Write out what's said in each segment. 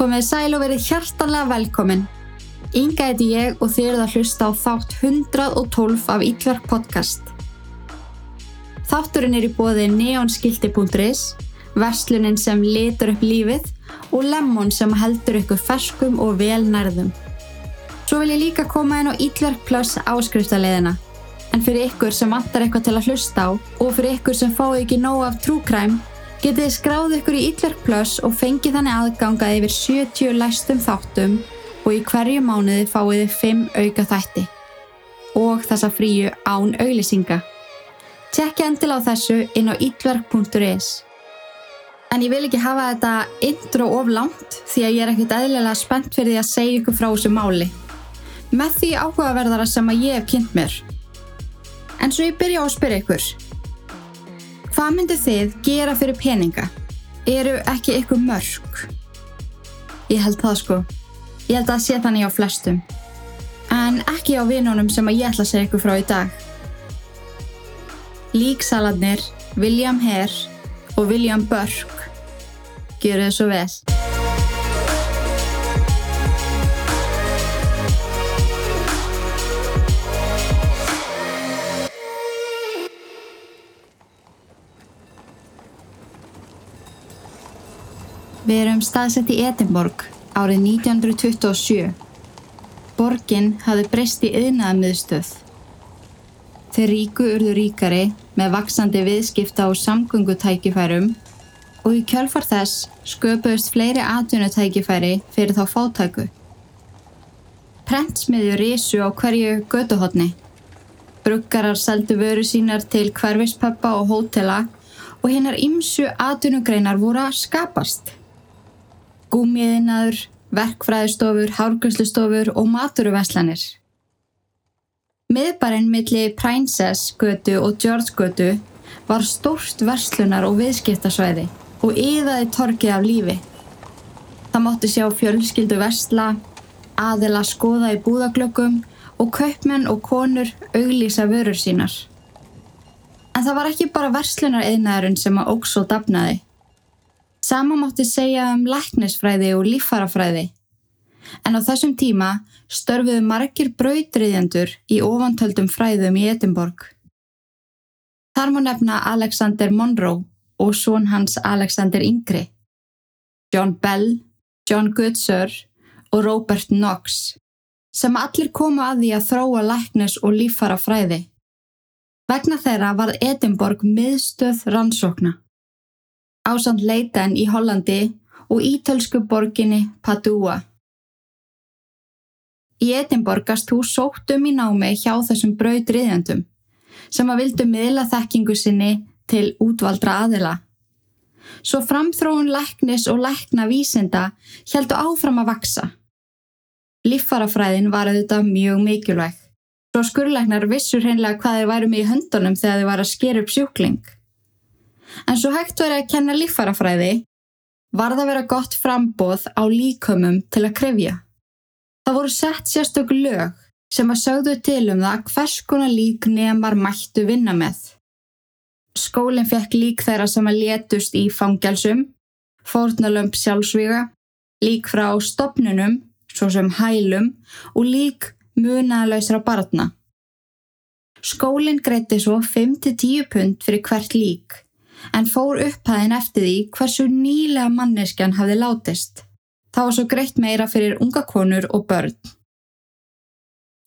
komið sæl og verið hjartanlega velkomin. Inga heiti ég og þið eruð að hlusta á þátt 112 af Ítverk podcast. Þátturinn er í bóði neonskildi.is, verslunin sem litur upp lífið og lemon sem heldur ykkur ferskum og vel nærðum. Svo vil ég líka koma inn á Ítverk plus áskriftarleðina. En fyrir ykkur sem vantar eitthvað til að hlusta á og fyrir ykkur sem fáið ekki nóg af crime getið þið skráð ykkur í Ítverk Plus og fengið þannig aðgangað yfir 70 læstum þáttum og í hverju mánuði fáið þið 5 auka þætti og þessa fríu án auglýsinga. Tjekki endil á þessu inn á ítverk.is En ég vil ekki hafa þetta intro of langt því að ég er ekkert eðlilega spennt fyrir því að segja ykkur frá þessu máli. Með því áhugaverðara sem að ég hef kynnt mér. En svo ég byrja á að spyrja ykkur. Hvað myndir þið gera fyrir peninga? Eru ekki ykkur mörg? Ég held það sko. Ég held að sé þannig á flestum. En ekki á vinunum sem ég ætla að segja ykkur frá í dag. Líksaladnir, William Hare og William Burke. Gjöru þið svo vel. Við erum staðsett í Edinborg árið 1927. Borgin hafði breyst í yðnaðamiðstöð. Þeir ríku urðu ríkari með vaksandi viðskipta og samgöngutækifærum og í kjölfar þess sköpuðust fleiri atvinnutækifæri fyrir þá fátæku. Prentsmiðjur risu á hverju göduhotni. Bruggarar seldu vöru sínar til hverfispeppa og hótela og hinnar ymsu atvinnugreinar voru að skapast gúmiðinaður, verkfræðistofur, hárgjömslustofur og maturuveslanir. Miðbarinn milli Princess götu og George götu var stórt verslunar og viðskiptasvæði og yðaði torkið af lífi. Það mótti sjá fjölskyldu versla, aðila skoða í búðaglöggum og kaupmenn og konur auglýsa vörur sínar. En það var ekki bara verslunar eðnaðurinn sem að óks og dafnaði. Sama mátti segja um læknisfræði og líffarafræði. En á þessum tíma störfuðu margir brautriðjendur í ofantöldum fræðum í Edinborg. Þar má nefna Alexander Monroe og són hans Alexander Yngri, John Bell, John Goodsir og Robert Knox, sem allir komu að því að þróa læknis og líffarafræði. Vegna þeirra var Edinborg miðstöð rannsókna ásand Leiden í Hollandi og ítölsku borginni Padua. Í Edinborg gast þú sóttum í námi hjá þessum brautriðjandum sem að vildu miðla þekkingu sinni til útvaldra aðila. Svo framþróun læknis og lækna vísinda heldu áfram að vaksa. Líffarafræðin var auðvitað mjög mikilvæg. Svo skurleiknar vissur hreinlega hvað þeir væru með í höndunum þegar þeir var að sker upp sjúkling. En svo hægt verið að kenna líffarafræði var það vera gott frambóð á líkömmum til að krefja. Það voru sett sérstök lög sem að sögðu til um það hvers konar lík nefnar mættu vinna með. Skólinn fekk lík þeirra sem að létust í fangjálsum, fórnalömp sjálfsvíga, lík frá stopnunum, svo sem hælum og lík munaðlausra barna. Skólinn greitti svo 5-10 pund fyrir hvert lík en fór upphæðin eftir því hversu nýlega manneskjan hafði látist. Það var svo greitt meira fyrir unga konur og börn.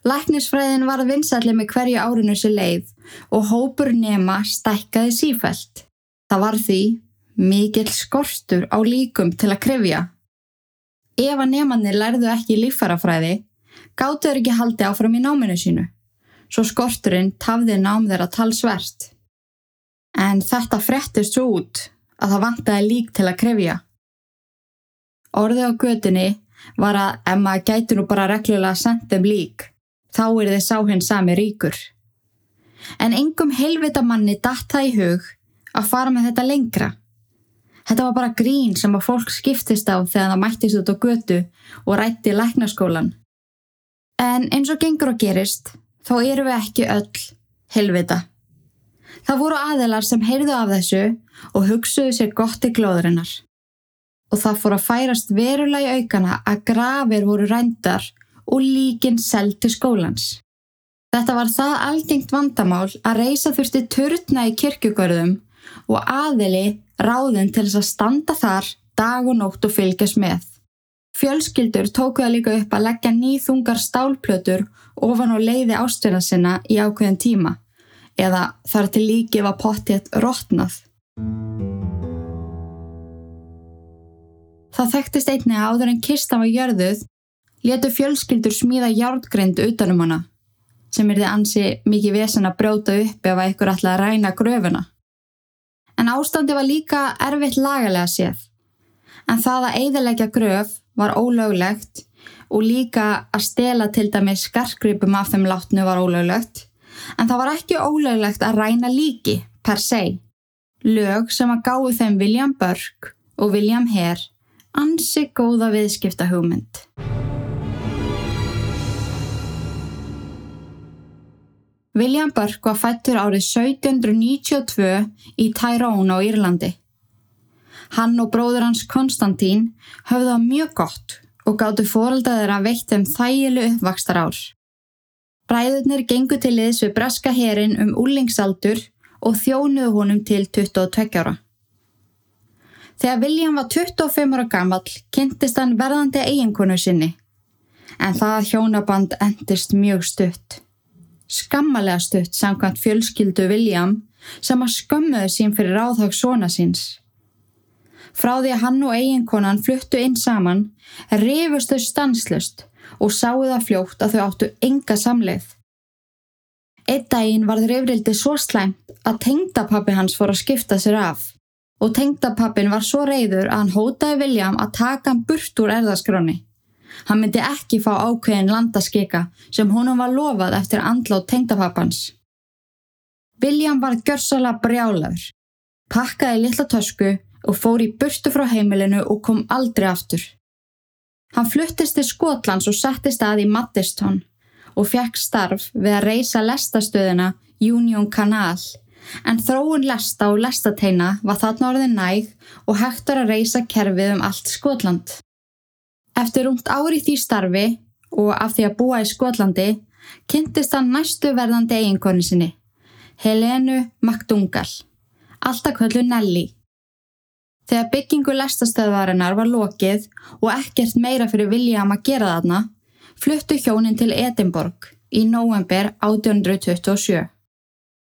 Læknisfræðin var vinsalli með hverju árinu sér leið og hópur nema stækkaði sífælt. Það var því mikill skortur á líkum til að krefja. Ef að nefnarnir lærðu ekki líffarafræði, gáttu þeir ekki haldi áfram í náminu sínu, svo skorturinn tafði nám þeirra talsvert. En þetta frettist svo út að það vantaði lík til að krefja. Orðið á gödunni var að ef maður gæti nú bara reglulega sendum lík, þá er þið sá hinn sami ríkur. En engum helvita manni datt það í hug að fara með þetta lengra. Þetta var bara grín sem að fólk skiptist á þegar það mættist út á götu og rætti læknaskólan. En eins og gengur og gerist, þá eru við ekki öll helvita. Það voru aðelar sem heyrðu af þessu og hugsuðu sér gott í glóðurinnar. og það fór að færast verulega í aukana að grafir voru rændar og líkin seld til skólans. Þetta var það algengt vandamál að reysa þurfti turtna í kirkugörðum og aðili ráðin til þess að standa þar dag og nótt og fylgjast með. Fjölskyldur tóku það líka upp að leggja nýþungar stálplötur ofan á leiði ástverða sinna í ákveðin tíma eða þar til líki var pottitt rótnað. Það þekktist einni að áður en kistan var jörðuð letu fjölskyldur smíða járngrind utanum hana sem er þið ansi mikið vesen að brjóta upp ef eitthvað ætla að ræna gröfuna. En ástandi var líka erfitt lagalega séð. En það að eiðilegja gröf var ólöglegt og líka að stela til dæmi skarkripum af þeim látnu var ólöglegt. En það var ekki ólöglegt að ræna líki per se. Lög sem að gáðu þeim William Burke og William Hare ansi góða viðskipta hugmynd. William Burke var fættur árið 1792 í Tyrone á Írlandi. Hann og bróður hans Konstantín höfðu það mjög gott og gáttu fóröldaður að veitt þeim þægilu uppvakstar ár. Bræðurnir gengu til liðs við braska herin um úlingsaldur og þjónuðu honum til 22 ára. Þegar William var 25 ára gammal kynntist hann verðandi eiginkonu sinni en það hjónaband endist mjög stutt skammalega stutt samkvæmt fjölskyldu William sem að skömmuðu sín fyrir ráðhag svona síns. Frá því að hann og eiginkonan fluttu inn saman rifustu stanslust og sáu það fljótt að þau áttu enga samleið. Eitt daginn var rifrildi svo slæmt að tengdapappi hans fór að skipta sér af og tengdapappin var svo reyður að hann hótaði William að taka hann burt úr erðaskráni. Hann myndi ekki fá ákveðin landaskika sem honum var lofað eftir andlátt tengdapappans. William var gjörsalega brjálaður, pakkaði litla tösku og fór í burtu frá heimilinu og kom aldrei aftur. Hann fluttist til Skotlands og settist að í Maddistón og fekk starf við að reysa lestastöðina Union Canal en þróun lesta og lestateina var þarna orðin næg og hægtur að reysa kerfið um allt Skotland. Eftir rúmt ári því starfi og af því að búa í Skotlandi kynntist hann næstu verðandi eiginkonni sinni, Helenu McDougall, alltaf kvöldu Nelly. Þegar byggingu lestastöðvarinnar var lokið og ekkert meira fyrir William að gera þarna, fluttu hjónin til Edinborg í november 1827.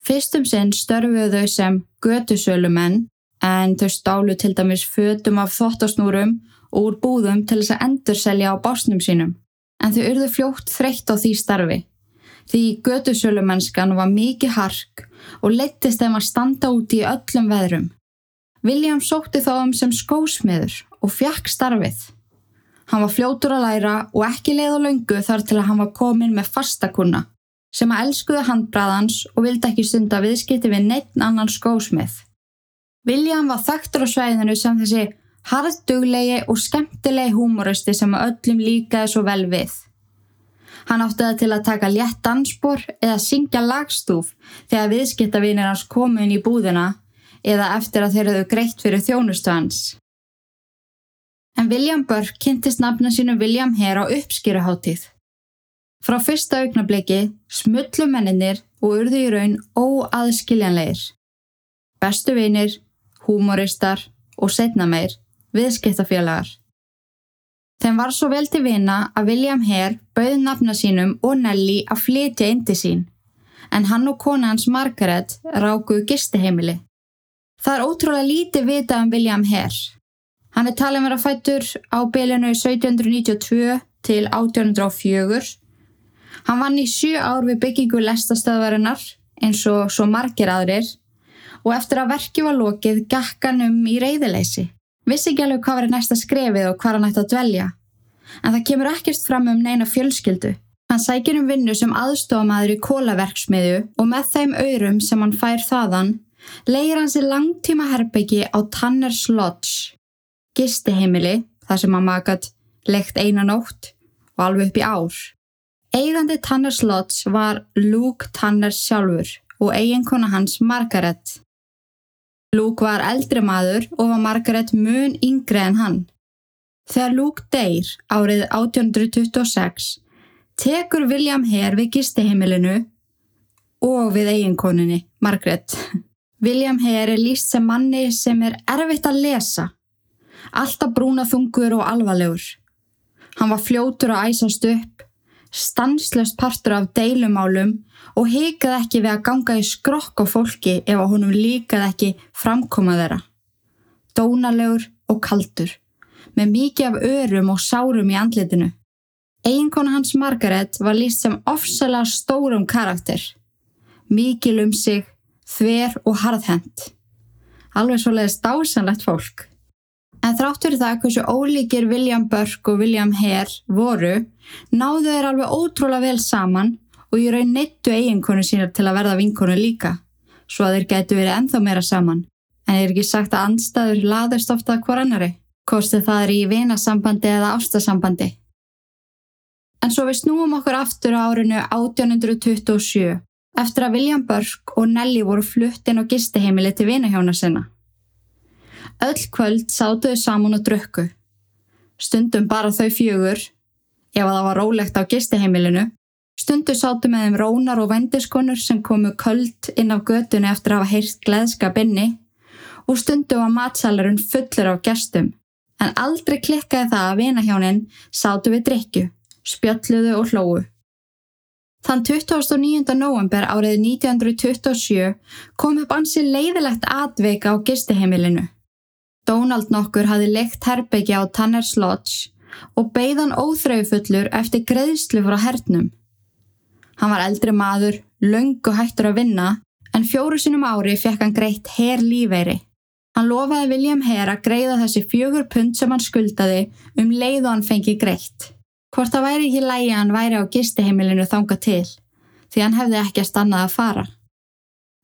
Fyrstum sinn störfuðu þau sem götusölumenn en þau stálu til dæmis fötum af þóttasnúrum og úr búðum til þess að endurselja á básnum sínum, en þau urðu fljótt þreytt á því starfi. Því gödusölumennskan var mikið hark og leittist þeim að standa út í öllum veðrum. William sótti þá um sem skósmiður og fjakk starfið. Hann var fljótur að læra og ekki leið á laungu þar til að hann var komin með fastakunna sem að elskuða handbræðans og vildi ekki stunda viðskipti við neitt annan skósmið. William var þakktur á svæðinu sem þessi harðduglegi og skemmtilegi húmoristi sem öllum líkaði svo vel við. Hann átti það til að taka létt dansbor eða syngja lagstúf þegar viðskiptavinir hans komu inn í búðina eða eftir að þeir hefðu greitt fyrir þjónustu hans. En William Burke kynntist nafna sínum William Hare á uppskýruháttíð. Frá fyrsta augnabliki smullu menninir og urðu í raun óaðskiljanleir. Bestu vinir, húmoristar og setna meir viðskiptafélagar. Þeim var svo vel til vina að William Hare bauði nafna sínum og Nelly að flytja indi sín, en hann og kona hans Margaret rákuðu gisteheimili. Það er ótrúlega lítið vita um William Hare. Hann er talið að vera fættur á bylinu 1792 til 1804. Hann vann í sjö ár við byggingu lestastöðvarinnar eins og svo margir aðrir og eftir að verki var lokið gakkan um í reyðileysi. Vissi ekki alveg hvað var næsta skrefið og hvað hann ætti að dvelja. En það kemur ekkert fram um neina fjölskyldu. Hann sækir um vinnu sem aðstofamæður í kólaverksmiðju og með þeim öyrum sem hann fær þaðan leir hann sér langtíma herbyggi á Tanners Lodge, gistiheimili þar sem hann makat lekt einanótt og alveg upp í ár. Eigandi Tanners Lodge var Luke Tanners sjálfur og eiginkona hans Margaret. Luke var eldri maður og var Margaret mun yngre en hann. Þegar Luke deyr árið 1826 tekur William Hare við gistiheimilinu og við eiginkoninni, Margaret. William Hare er líst sem manni sem er erfitt að lesa. Alltaf brúna þungur og alvarlegur. Hann var fljótur að æsast upp, stanslöst partur af deilumálum og hikaði ekki við að ganga í skrokk á fólki ef að honum líkaði ekki framkoma þeirra. Dónalegur og kaldur, með mikið af örum og sárum í andlitinu. Eiginkona hans Margaret var líst sem ofsalega stórum karakter. Mikil um sig, þver og harðhend. Alveg svoleiðist dásanlegt fólk. En þráttur það hversu ólíkir William Burke og William Hare voru, náðu þeir alveg ótrúlega vel saman og ég raun neittu eiginkonu sínar til að verða vinkonu líka, svo að þeir getu verið enþá meira saman. En ég er ekki sagt að andstaður laðast ofta hver annari, kostið það er í vinasambandi eða ástasambandi. En svo við snúum okkur aftur á árinu 1827, eftir að William Burke og Nelly voru flutt inn á gisteheimili til vinahjóna sinna. Öll kvöld sátuðu saman og drukku. Stundum bara þau fjögur, ef að það var rólegt á gisteheimilinu, Stundu sátu með þeim rónar og vendiskonur sem komu köld inn á götunni eftir að hafa heyrt gleðskap inni og stundu var matsalurinn fullur af gestum. En aldrei klikkaði það að vinahjónin sátu við drikju, spjalluðu og hlóu. Þann 29. november árið 1927 kom upp ansi leiðilegt atveika á gistiheimilinu. Donald nokkur hafi leikt herbyggja á Tanners Lodge og beigðan óþraufullur eftir greiðslu frá hernum. Hann var eldri maður, laungu hættur að vinna, en fjóru sinum ári fekk hann greitt her lífeyri. Hann lofaði William Hare að greiða þessi fjögur pund sem hann skuldaði um leið og hann fengi greitt. Hvort það væri ekki lægi að hann væri á gistiheimilinu þanga til, því hann hefði ekki að stannað að fara.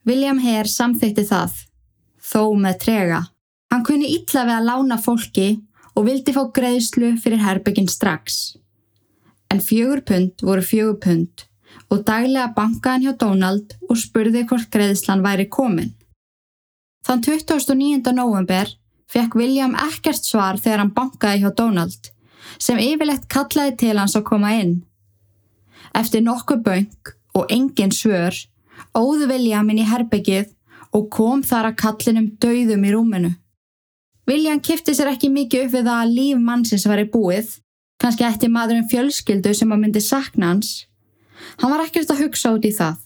William Hare samþýtti það, þó með trega. Hann kunni illa við að lána fólki og vildi fá greiðslu fyrir herbygginn strax. En fjögur pund voru fjögur pund og daglega bankaðan hjá Donald og spurði hvort greiðslan væri komin. Þann 29. november fekk William ekkert svar þegar hann bankaði hjá Donald, sem yfirlegt kallaði til hans að koma inn. Eftir nokkuð bönk og engin svör, óðu William inn í herbyggið og kom þar að kallinum dauðum í rúminu. William kifti sér ekki mikið upp við það að líf mannsins væri búið, kannski eftir maðurinn fjölskyldu sem að myndi sakna hans, Hann var ekkert að hugsa út í það.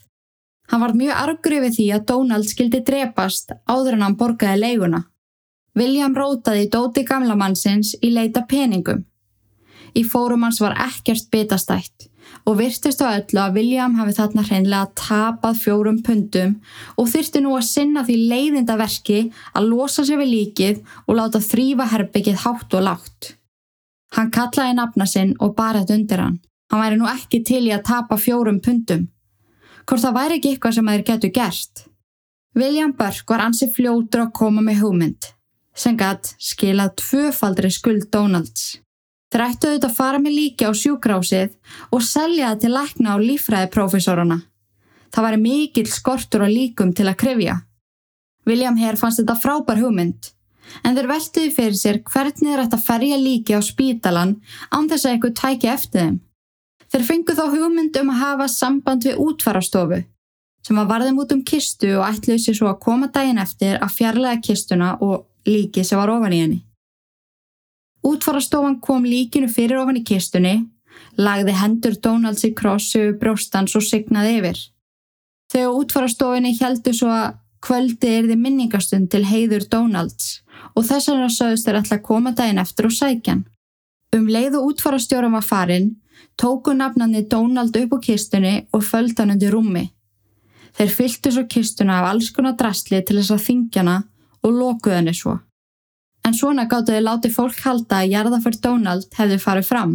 Hann var mjög argur yfir því að Donald skildi drepast áður en hann borgaði leiguna. William rótaði dóti gamla mannsins í leita peningum. Í fórum hans var ekkert bitastætt og virtist á öllu að William hafi þarna hreinlega tapað fjórum pundum og þyrti nú að sinna því leiðinda verki að losa sig við líkið og láta þrýfa herbyggið hátt og látt. Hann kallaði nafna sinn og barðið undir hann. Hann væri nú ekki til í að tapa fjórum pundum. Hvort það væri ekki eitthvað sem þeir getur gert. William Burke var ansi fljótur að koma með hugmynd, sem gætt skilað tvöfaldri skuld Donalds. Þeir ættu auðvitað að fara með líki á sjúkrásið og selja það til lækna á lífræðiprófessoruna. Það væri mikill skortur og líkum til að krifja. William Hare fannst þetta frábær hugmynd, en þeir veltuði fyrir sér hvernig þeir ætti að ferja líki á spítalan án þess að eitthvað tækja eftir þeim. Þeir fengu þá hugmynd um að hafa samband við útvarastofu sem var varðum út um kistu og ætluði sér svo að koma daginn eftir að fjarlæga kistuna og líki sem var ofan í henni. Útfarastofan kom líkinu fyrir ofan í kistunni, lagði hendur Donalds í krossu, bróstans og signaði yfir. Þegar útfarastofinni heldu svo að kvöldi er þið minningastund til heiður Donalds og þess vegna sögðust þeir alltaf koma daginn eftir og sækjan. Um leið og útfarastjórum var farin tóku nafnandi Donald upp á kistunni og földi hann undir rúmi. Þeir fylgtu svo kistuna af alls konar drastli til þess að þingjana og lokuð henni svo. En svona gáttu þið látið fólk halda að jarðaför Donald hefði farið fram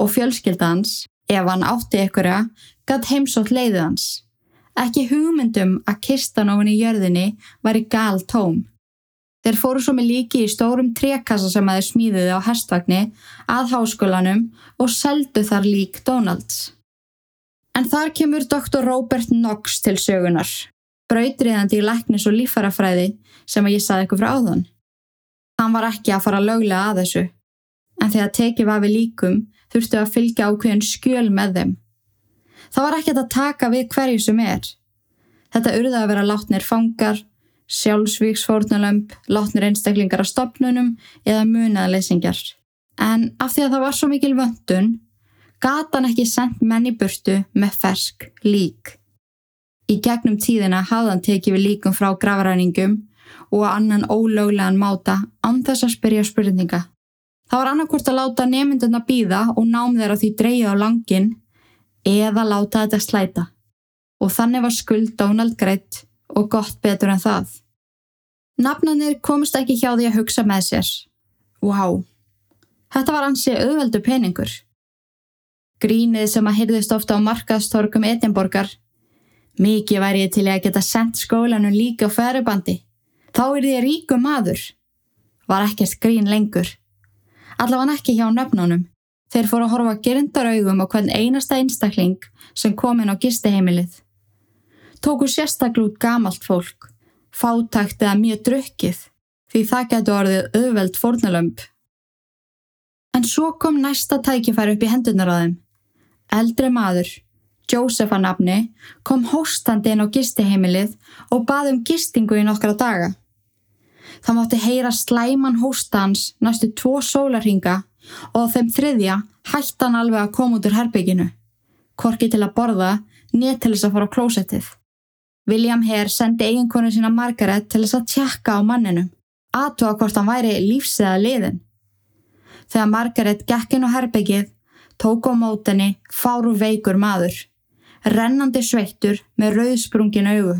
og fjölskyldans, ef hann átti ykkurja, gatt heimsótt leiðið hans. Ekki hugmyndum að kistan ofin í jörðinni var í gal tóm. Þeir fóru svo með líki í stórum trekassa sem aðeins smíðiði á hestvagni að háskólanum og seldu þar lík Donalds. En þar kemur doktor Robert Knox til sögunar, brautriðandi í læknis og lífarafræði sem að ég saði ykkur frá áðan. Hann var ekki að fara löglega að þessu, en þegar tekið var við líkum þurftu að fylgja ákveðin skjöl með þeim. Það var ekkert að taka við hverju sem er. Þetta urði að vera látnir fangar, sjálfsvíksfórnulömp, látnir einstaklingar á stopnunum eða munaðleysingjar. En af því að það var svo mikil vöndun, gata hann ekki sendt menn í burtu með fersk lík. Í gegnum tíðina hafði hann tekið við líkum frá gravaræningum og annan ólöglegan máta án þess að spyrja spurninga. Það var annarkort að láta nemynduna býða og nám þeirra því dreyja á langin eða láta þetta slæta. Og þannig var skuld Donald greitt og gott betur en það. Nafnanir komist ekki hjá því að hugsa með sér. Wow, þetta var ansi auðveldu peningur. Grínið sem að hyrðist ofta á markaðstorkum Edinborgar. Mikið væri ég til að geta sendt skólanum líka á ferubandi. Þá er því ríku maður. Var ekkert grín lengur. Allavega ekki hjá nöfnunum. Þeir fóru að horfa gerindaraugum á hvern einasta einstakling sem kom inn á gisteheimilið. Tóku sérstaklega út gamalt fólk, fátakt eða mjög drukkið, því það getur orðið auðveld fórnalömp. En svo kom næsta tækifæri upp í hendunar á þeim. Eldri maður, Jósefa nafni, kom hóstandi inn á gisteheimilið og baði um gistingu í nokkra daga. Það mátti heyra slæman hóstans næstu tvo sólarhinga og þeim þriðja hætti hann alveg að koma út úr herbygginu. Korki til að borða, nétt til þess að fara á klósettið. William Hare sendi eiginkonu sína Margaret til þess að tjekka á manninu, aðtóa hvort hann væri lífsæða liðin. Þegar Margaret gekk inn á herbyggið, tók á mótenni fáru veikur maður, rennandi sveittur með rauðsprungin augu.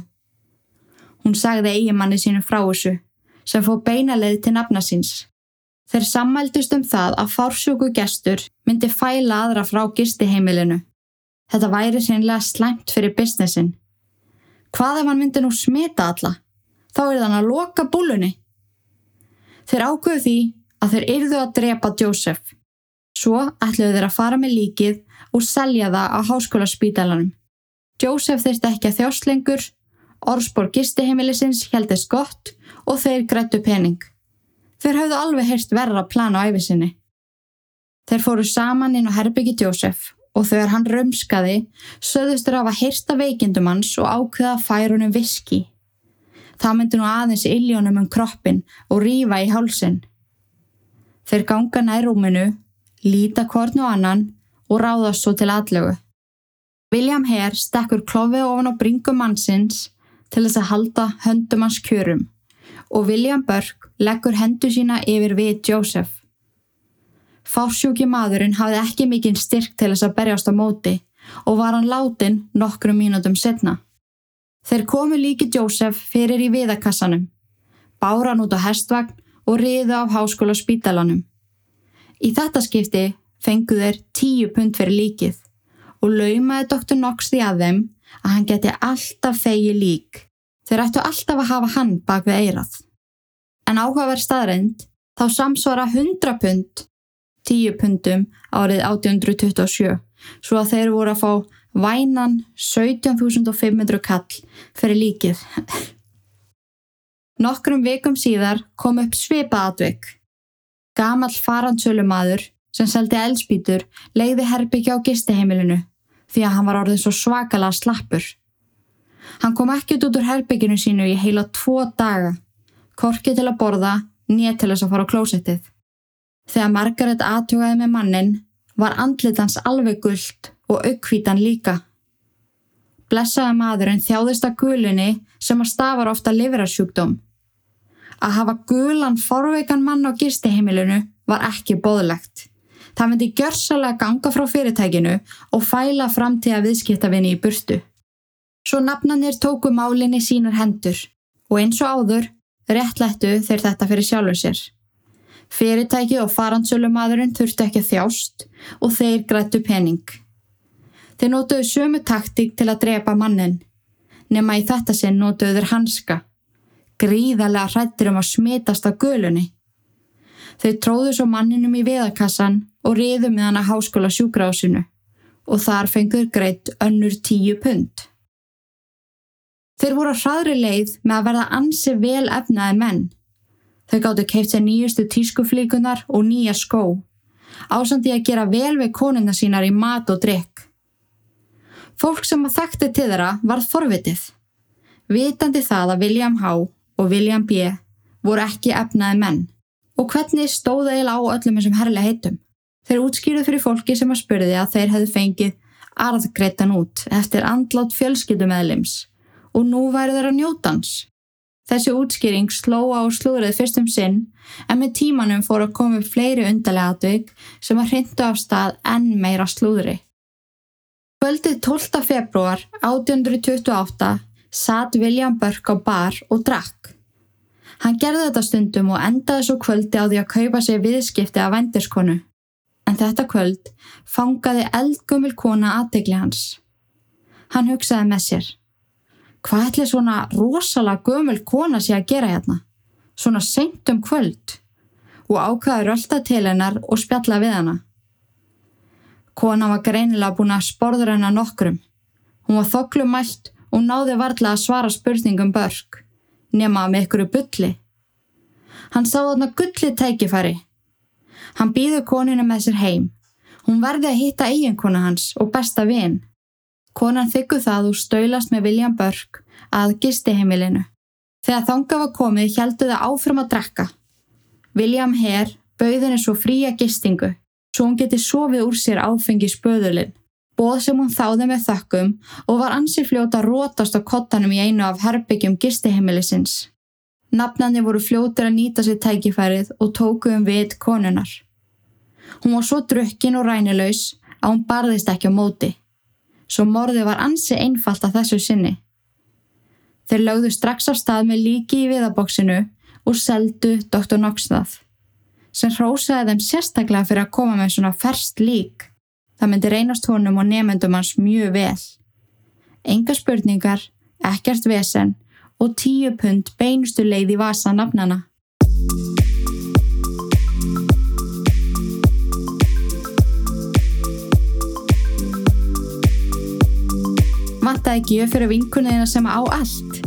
Hún sagði eigimanni sínu frá þessu, sem fóð beinaleið til nafna síns. Þeir sammældust um það að fársjúku gestur myndi fæla aðra frá gistiheimilinu. Þetta væri sérnlega slæmt fyrir businessin. Hvað ef hann myndi nú smita alla? Þá er þann að loka búlunni. Þeir ákveðu því að þeir yrðu að drepa Joseph. Svo ætluðu þeir að fara með líkið og selja það á háskólaspítalanum. Joseph þeirst ekki að þjóslengur, orðspór gistiheimilisins heldist gott og þeir grættu pening. Þeir hafðu alveg heyrst verra plan á æfisinni. Þeir fóru saman inn á herbyggi Jósef og þegar hann römskaði söðustur af að heyrsta veikindum hans og ákveða færunum viski. Það myndi nú aðeins illjónum um kroppin og rýfa í hálsin. Þeir ganga nær rúminu, líta hvort nú annan og ráðast svo til aðlögu. William Hare stekkur klófið ofan á bringum mannsins til þess að halda höndum hans kjörum og William Burke leggur hendur sína yfir við Joseph. Fársjúki maðurinn hafði ekki mikinn styrk til þess að berjast á móti og var hann látin nokkrum mínutum setna. Þeir komu líki Joseph fyrir í viðakassanum, bára hann út á hestvagn og riðu á háskóla spítalanum. Í þetta skipti fengu þeir tíu pund fyrir líkið og laumaði Dr. Knox því að þeim að hann geti alltaf þegi lík. Þeir ættu alltaf að hafa hann bak við eirað en áhugaverð staðreind þá samsvara 100 pund 10 pundum árið 1827 svo að þeir voru að fá vænan 17.500 kall fyrir líkið. Nokkrum vikum síðar kom upp svipa atvik. Gamal farandsölumadur sem seldi eldspítur leiði herbyggja á gisteheimilinu því að hann var orðið svo svakala slappur. Hann kom ekkert út úr herbygginu sínu í heila tvo daga korki til að borða, nýja til þess að fara á klósettið. Þegar Margaret aðtjókaði með mannin var andlitans alveg gullt og aukvítan líka. Blessaða maðurinn þjáðist að gulunni sem að stafar ofta livrarsjúkdóm. Að hafa gulan forveikan mann á gistiheimilinu var ekki bóðlegt. Það myndi gjörsalega ganga frá fyrirtækinu og fæla framtíða viðskiptavinni í burtu. Svo nafnanir tóku málinni sínar hendur og eins og áður Réttlættu þeir þetta fyrir sjálfur sér. Fyrirtæki og farandsölumadurinn þurftu ekki að þjást og þeir grættu pening. Þeir nótuðu sömu taktík til að drepa mannin, nema í þetta sinn nótuðu þeir hanska, gríðarlega hrættir um að smitast á gölunni. Þeir tróðu svo manninum í viðakassan og riðu með hann að háskóla sjúkrásinu og þar fengur greitt önnur tíu pund. Þeir voru á hraðri leið með að verða ansi vel efnaði menn. Þau gáttu keift sér nýjustu tískuflíkunar og nýja skó, ásandi að gera vel við konuna sínar í mat og drikk. Fólk sem að þekkti til þeirra varð forvitið. Vitandi það að William H. og William B. voru ekki efnaði menn og hvernig stóða eila á öllum þessum herrlega heitum. Þeir útskýruð fyrir fólki sem að spurði að þeir hefðu fengið arðgreitan út eftir andlátt fjölskyldumæðlims og nú væri þeirra njótans. Þessi útskýring sló á slúrið fyrstum sinn en með tímanum fór að koma upp fleiri undarlega atvig sem að hrindu af stað enn meira slúðri. Kvöldið 12. februar 1828 satt William Burke á bar og drakk. Hann gerði þetta stundum og endaði svo kvöldi á því að kaupa sér viðskipti af vendirskonu. En þetta kvöld fangaði eldgumil kona aðtegli hans. Hann hugsaði með sér hvað ætli svona rosalega gömul kona sé að gera hérna? Svona seint um kvöld og ákvaði rölda til hennar og spjalla við hana. Kona var greinilega búin að sporður hennar nokkrum. Hún var þoklumælt og náði varðla að svara spurningum börk, nema með ykkur bulli. Hann sá þarna gulli tækifæri. Hann býður koninu með sér heim. Hún verði að hitta eiginkona hans og besta vinn. Konan þykku það og stöylast með William Burke að gisti heimilinu. Þegar þanga var komið heldu það áfram að drekka. William Hare bauð henni svo fría gistingu svo hún geti sofið úr sér áfengi spöðulinn. Bóð sem hún þáði með þökkum og var ansið fljóta rótast á kottanum í einu af herbyggjum gistiheimilisins. Nafnandi voru fljótur að nýta sér tækifærið og tókuðum við konunar. Hún var svo drukkin og rænilaus að hún barðist ekki á móti svo morði var ansi einfalt að þessu sinni. Þeir lögðu strax af stað með líki í viðabóksinu og seldu Dr. Noxtað, sem hrósaði þeim sérstaklega fyrir að koma með svona ferst lík. Það myndi reynast honum og nefendum hans mjög vel. Enga spurningar, ekkert vesen og tíu pund beinustu leið í vasa nafnana. Vantaði gjöf fyrir vinkunniðina sem á allt?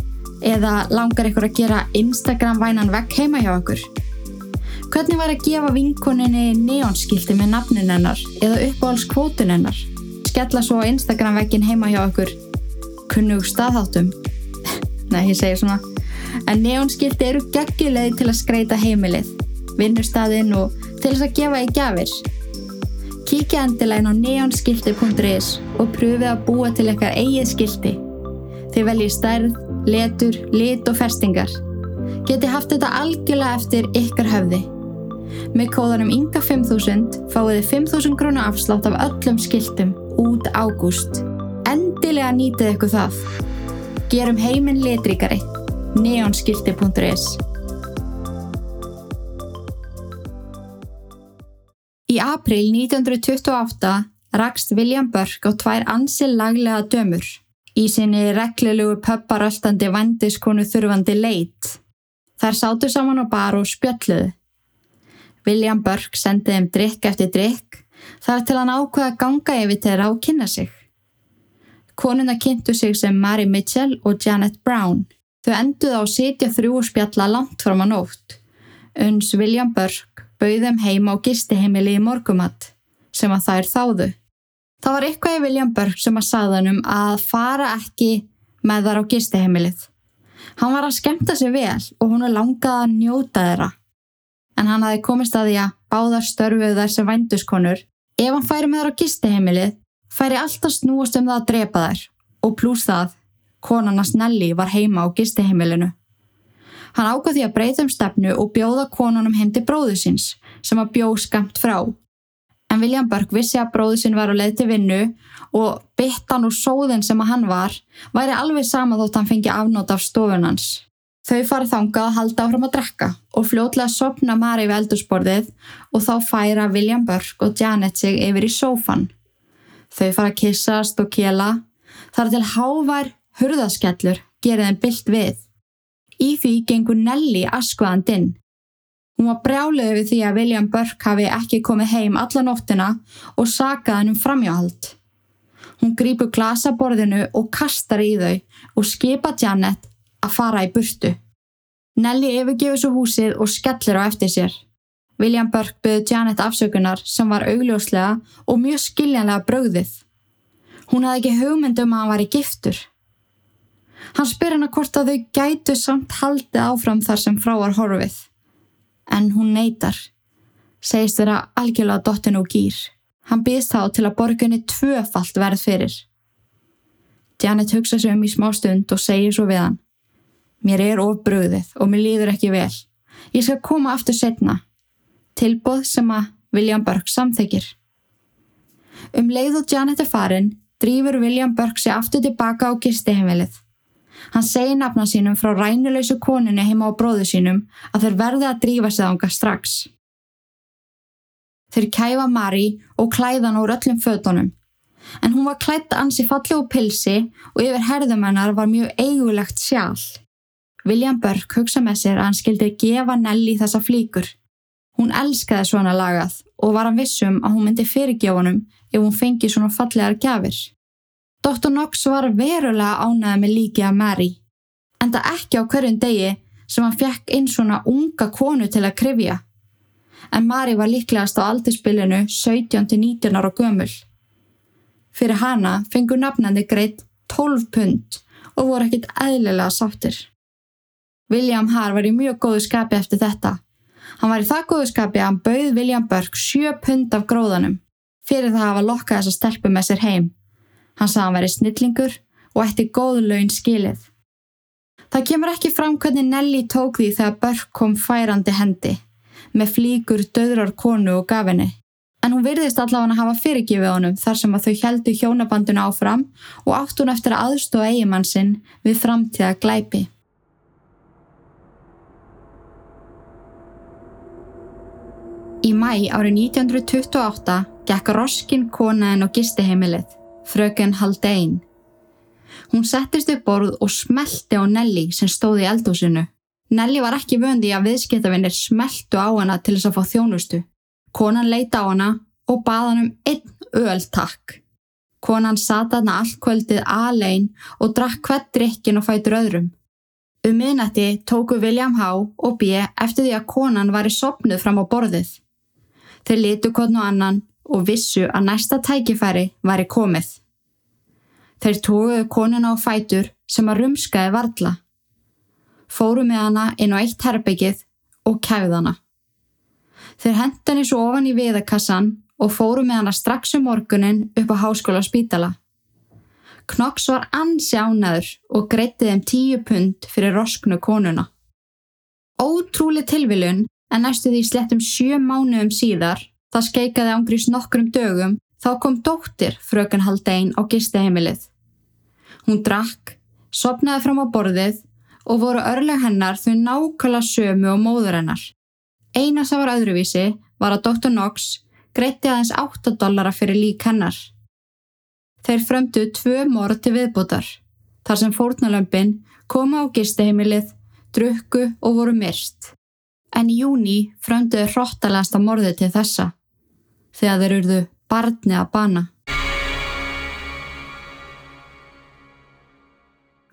Eða langar ykkur að gera Instagram vænan vekk heima hjá okkur? Hvernig var að gefa vinkunninni neonskildi með nafnin hennar eða uppáhaldskvótun hennar? Skella svo Instagram vekkin heima hjá okkur kunnug staðháttum? Nei, ég segir svona. En neonskildi eru geggilegði til að skreita heimilið, vinnustæðin og til þess að gefa í gafir. Kíkja endilega inn á neonskildi.is og pröfið að búa til eitthvað eigið skildi. Þið veljið stærð, letur, lit og festingar. Geti haft þetta algjörlega eftir ykkar höfði. Með kóðanum ynga 5000 fáið þið 5000 krónu afslátt af öllum skildum út ágúst. Endilega nýtið ykkur það. Gerum heiminn litríkari. neonskildi.is Í april 1928 rakst William Burke á tvær ansil laglega dömur í sinni reglilegu pöpparöldandi vandiskonu þurfandi leit. Þær sátu saman á bar og spjölluðu. William Burke sendið þeim drikk eftir drikk þar til hann ákveða ganga yfir þeirra og kynna sig. Konuna kynntu sig sem Mary Mitchell og Janet Brown. Þau enduð á sitja þrjú spjalla langt fram á nótt. Uns William Burke bauðum heima á gistiheimili í morgumatt sem að þær þáðu. Það var eitthvað í William Burke sem að saðanum að fara ekki með þar á gistiheimilið. Hann var að skemta sig vel og hún er langað að njóta þeirra. En hann hafi komist að því að báðar störfuð þær sem vænduskonur. Ef hann færi með þar á gistiheimilið, færi alltaf snúast um það að drepa þær og pluss það, konarnas Nelly var heima á gistiheimilinu. Hann ákvað því að breyta um stefnu og bjóða konunum heim til bróðu síns sem að bjóð skamt frá. En William Burke vissi að bróðu sín var á leið til vinnu og byttan og sóðin sem að hann var væri alveg sama þótt hann fengi afnót af stofunans. Þau farið þangað að halda áfram að drekka og fljótlega sopna Mari við eldursporðið og þá færa William Burke og Janet sig yfir í sófan. Þau fara að kissast og kjela þar til hávær hurðaskellur gerir þeim byllt við. Í því gengur Nelly askvaðandinn. Hún var brjálið við því að William Burke hafi ekki komið heim alla nóttina og sakað hann um framjáhald. Hún grýpur glasaborðinu og kastar í þau og skipa Janet að fara í burtu. Nelly yfirgefur svo húsið og skellir á eftir sér. William Burke byggði Janet afsökunar sem var augljóslega og mjög skiljanlega brögðið. Hún hafði ekki hugmynd um að hann var í giftur. Hann spyr hennar hvort að þau gætu samt haldið áfram þar sem frá var horfið. En hún neytar. Segist þeirra algjörlega dottin og gýr. Hann býðst þá til að borgunni tvöfalt verð fyrir. Janet hugsa sig um í smá stund og segir svo við hann. Mér er ofbröðið og mér líður ekki vel. Ég skal koma aftur setna. Tilbóð sem að William Burke samþekir. Um leið og Janet er farin, drýfur William Burke sig aftur tilbaka á gistihemilið. Hann segir nafna sínum frá rænuleysu konunni heima á bróðu sínum að þeir verði að drífa sig ánga strax. Þeir kæfa Mari og klæðan úr öllum fötunum en hún var klætt ansi falli og pilsi og yfir herðumennar var mjög eigulegt sjál. William Burke hugsa með sér að hann skildi gefa Nelly þessa flíkur. Hún elskaði svona lagað og var hann vissum að hún myndi fyrirgjóðunum ef hún fengi svona fallegar gafir. Dr. Knox var verulega ánæðið með líki að Mary, en það ekki á hverjum degi sem hann fekk inn svona unga konu til að krifja. En Mary var líklegast á aldurspilinu 17-19 ára gömul. Fyrir hana fengur nafnandi greitt 12 pund og voru ekkit eðlilega sáttir. William Haar var í mjög góðu skapi eftir þetta. Hann var í það góðu skapi að hann bauð William Burke 7 pund af gróðanum fyrir það að hafa lokkað þessa stelpu með sér heim. Hann sagði að hann væri snillingur og ætti góð laun skilið. Það kemur ekki fram hvernig Nelly tók því þegar Burke kom færandi hendi með flíkur döðrar konu og gafinni en hún virðist allavega að hafa fyrirgifið honum þar sem að þau heldu hjónabanduna áfram og átt hún eftir að aðstóða eigimann sinn við framtíða glæpi. Í mæ árið 1928 gekk Roskin konaðin og gistiheimilið, fröken Haldein. Hún settist upp borð og smelti á Nelly sem stóði í eldhúsinu. Nelly var ekki vöndi að viðskiptavinnir smeltu á hana til þess að fá þjónustu. Konan leita á hana og baða hann um einn öl takk. Konan sata hana allt kvöldið alein og drakk hvert drikkin og fætur öðrum. Um minnætti tóku William H. og B. eftir því að konan var í sopnuð fram á borðið. Þeir litu kodn og annan og vissu að næsta tækifæri var í komið. Þeir tókuðu konuna á fætur sem að rumskaði varla. Fóru með hana inn á eitt herbyggið og kæfð hana. Þeir henda henni svo ofan í viðakassan og fóru með hana strax um morgunin upp á háskóla spítala. Knox var ansi ánaður og greitti þeim tíu pund fyrir rosknu konuna. Ótrúli tilviljun en næstu því slettum sjö mánuðum síðar, það skeikaði ángrís nokkrum dögum, þá kom dóttir fröken Haldein á gisteheimilið. Hún drakk, sopnaði fram á borðið og voru örleg hennar þau nákvæmlega sömu og móður hennar. Eina sem var öðruvísi var að Dr. Knox greitti aðeins 8 dollara fyrir lík hennar. Þeir frömdu tvö morð til viðbútar, þar sem fórnalömpin koma á gisteheimilið, drukku og voru myrst. En í júni frömduðu hróttalegasta morði til þessa, þegar þeir urðu barni að bana.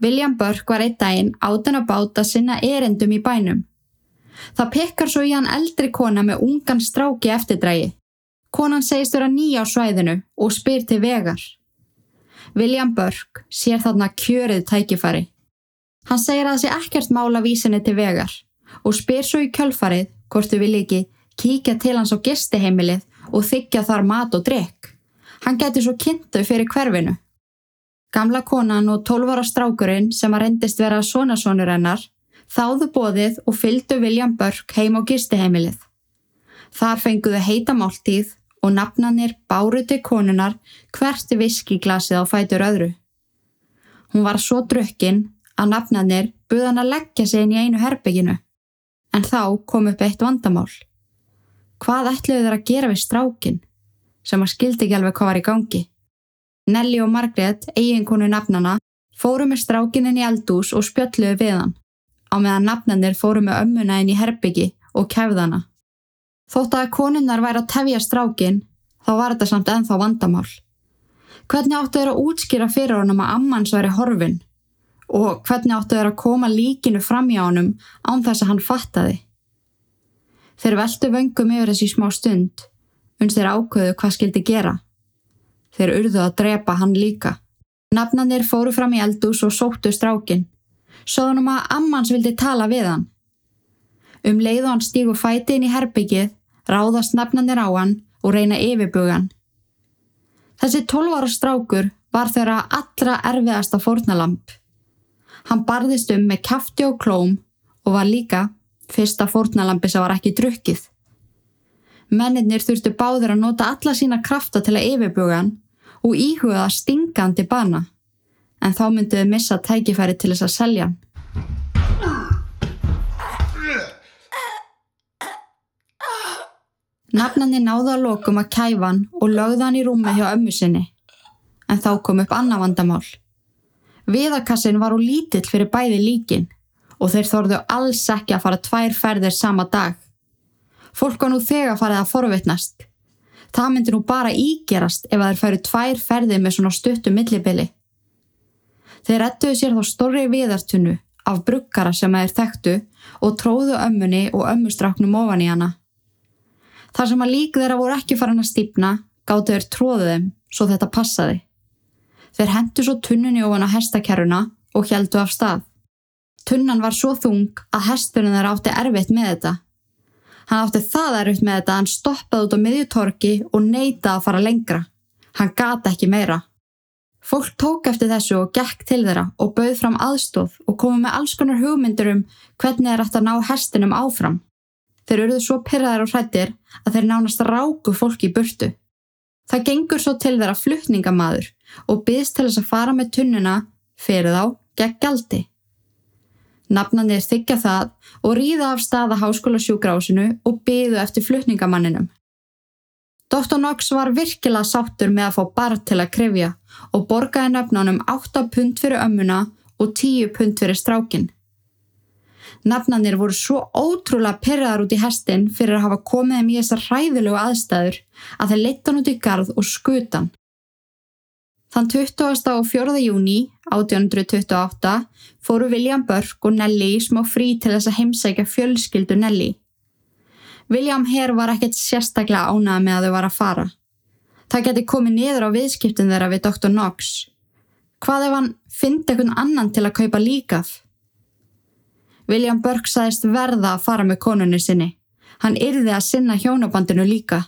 William Burke var einn daginn átan að báta sinna erendum í bænum. Það pekkar svo í hann eldri kona með ungan stráki eftirdrægi. Konan segist vera nýja á svæðinu og spyr til vegar. William Burke sér þarna kjörið tækifari. Hann segir að það sé ekkert mála vísinni til vegar og spyr svo í kjölfarið hvort þau vilja ekki kíkja til hans á gestiheimilið og þykja þar mat og drikk. Hann getur svo kynntu fyrir hverfinu. Gamla konan og tólvara strákurinn sem að rendist vera sonasónur hennar þáðu bóðið og fylgdu William Burke heim á gistiheimilið. Þar fenguðu heita máltíð og nafnanir báruti konunar hverti viskiglasið á fætur öðru. Hún var svo drukkin að nafnanir buðan að leggja sig inn í einu herbygginu. En þá kom upp eitt vandamál. Hvað ætluðu þeir að gera við strákin sem að skildi ekki alveg hvað var í gangi? Nelly og Margret, eiginkonu nafnana, fóru með strákinin í eldús og spjöldluðu við hann á meðan nafnanir fóru með ömmuna inn í herbyggi og kefðana. Þótt að konunnar væri að tefja strákin, þá var þetta samt enþá vandamál. Hvernig áttu þeir að útskýra fyrir honum að ammans væri horfin? Og hvernig áttu þeir að koma líkinu fram hjá honum án þess að hann fattaði? Þeir veldu vöngum yfir þessi smá stund, uns þeir ákvöðu hvað skildi gera. Þeir urðu að drepa hann líka. Nafnanir fóru fram í eldús og sóttu strákin. Sóðunum að ammans vildi tala við hann. Um leið og hann stígu fæti inn í herbyggið, ráðast nafnanir á hann og reyna yfirbugan. Þessi tólvara strákur var þeirra allra erfiðasta fórnalamp. Hann barðist um með kæfti og klóm og var líka fyrsta fórnalampi sem var ekki drukkið. Mennir þurftu báður að nota alla sína krafta til að yfirbuga hann og íhuga stingandi bana, en þá mynduðu missa tækifæri til þess að selja hann. Nafnandi náðu að lokum að kæfa hann og lögða hann í rúmi hjá ömmu sinni. En þá kom upp annað vandamál. Viðarkassin var úr lítill fyrir bæði líkin og þeir þorðu alls ekki að fara tvær ferðir sama dag. Fólk var nú þegar farið að forvitnast. Það myndi nú bara ígerast ef þeir færu tvær ferðir með svona stuttu millibili. Þeir rettuðu sér þá stórri viðartunnu af bruggara sem þeir þekktu og tróðu ömmunni og ömmustráknum ofan í hana. Þar sem að lík þeirra voru ekki farin að stýpna, gáttu þeir tróðu þeim svo þetta passaði. Þeir hendu svo tunnunni ofan á hestakerruna og heldu af stað. Tunnan var svo þung að hesturinn þeirra átti erfitt með þetta. Hann átti það erfitt með þetta að hann stoppaði út á miðjutorki og neytaði að fara lengra. Hann gata ekki meira. Fólk tók eftir þessu og gekk til þeirra og bauð fram aðstóð og komið með alls konar hugmyndur um hvernig þeir ætti að ná hestinum áfram. Þeir eruðu svo pyrraðar og hrættir að þeir nánast ráku fólki í burtu. Það gengur svo til þeirra fluttningamadur og byðst til þess að fara með tunnuna fyrir þá gegn gældi. Nafnandi er þykja það og ríða af staða háskóla sjúgrásinu og byðu eftir fluttningamanninum. Dr. Knox var virkilega sáttur með að fá barð til að krefja og borgaði nöfnunum 8 pund fyrir ömmuna og 10 pund fyrir strákinn. Nafnanir voru svo ótrúlega perraðar út í hestin fyrir að hafa komið þeim í þessar hræðilegu aðstæður að þeir leittan út í garð og skutan. Þann 20. og 4. júni 1828 fóru William Burke og Nelly smá frí til þess að heimsækja fjölskyldu Nelly. William Hare var ekkert sérstaklega ánað með að þau var að fara. Það geti komið niður á viðskiptin þeirra við Dr. Knox. Hvað ef hann fyndi einhvern annan til að kaupa líkað? William Burke saðist verða að fara með konunni sinni. Hann yrði að sinna hjónabandinu líka.